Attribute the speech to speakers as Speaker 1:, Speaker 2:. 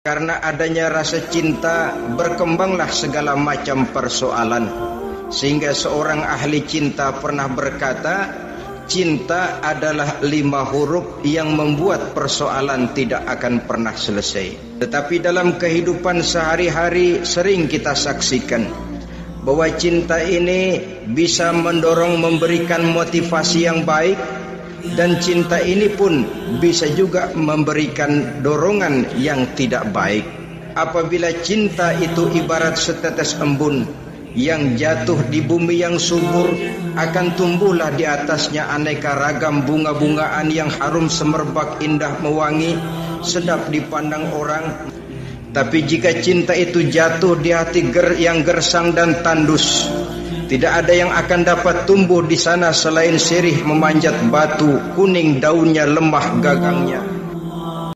Speaker 1: Karena adanya rasa cinta berkembanglah segala macam persoalan. Sehingga seorang ahli cinta pernah berkata Cinta adalah lima huruf yang membuat persoalan tidak akan pernah selesai. Tetapi dalam kehidupan sehari-hari sering kita saksikan Bahwa cinta ini bisa mendorong memberikan motivasi yang baik dan cinta ini pun bisa juga memberikan dorongan yang tidak baik. Apabila cinta itu ibarat setetes embun yang jatuh di bumi yang subur akan tumbuhlah di atasnya aneka ragam bunga-bungaan yang harum semerbak indah mewangi sedap dipandang orang. Tapi jika cinta itu jatuh di hati ger yang gersang dan tandus tidak ada yang akan dapat tumbuh di sana selain sirih memanjat batu kuning daunnya lemah gagangnya.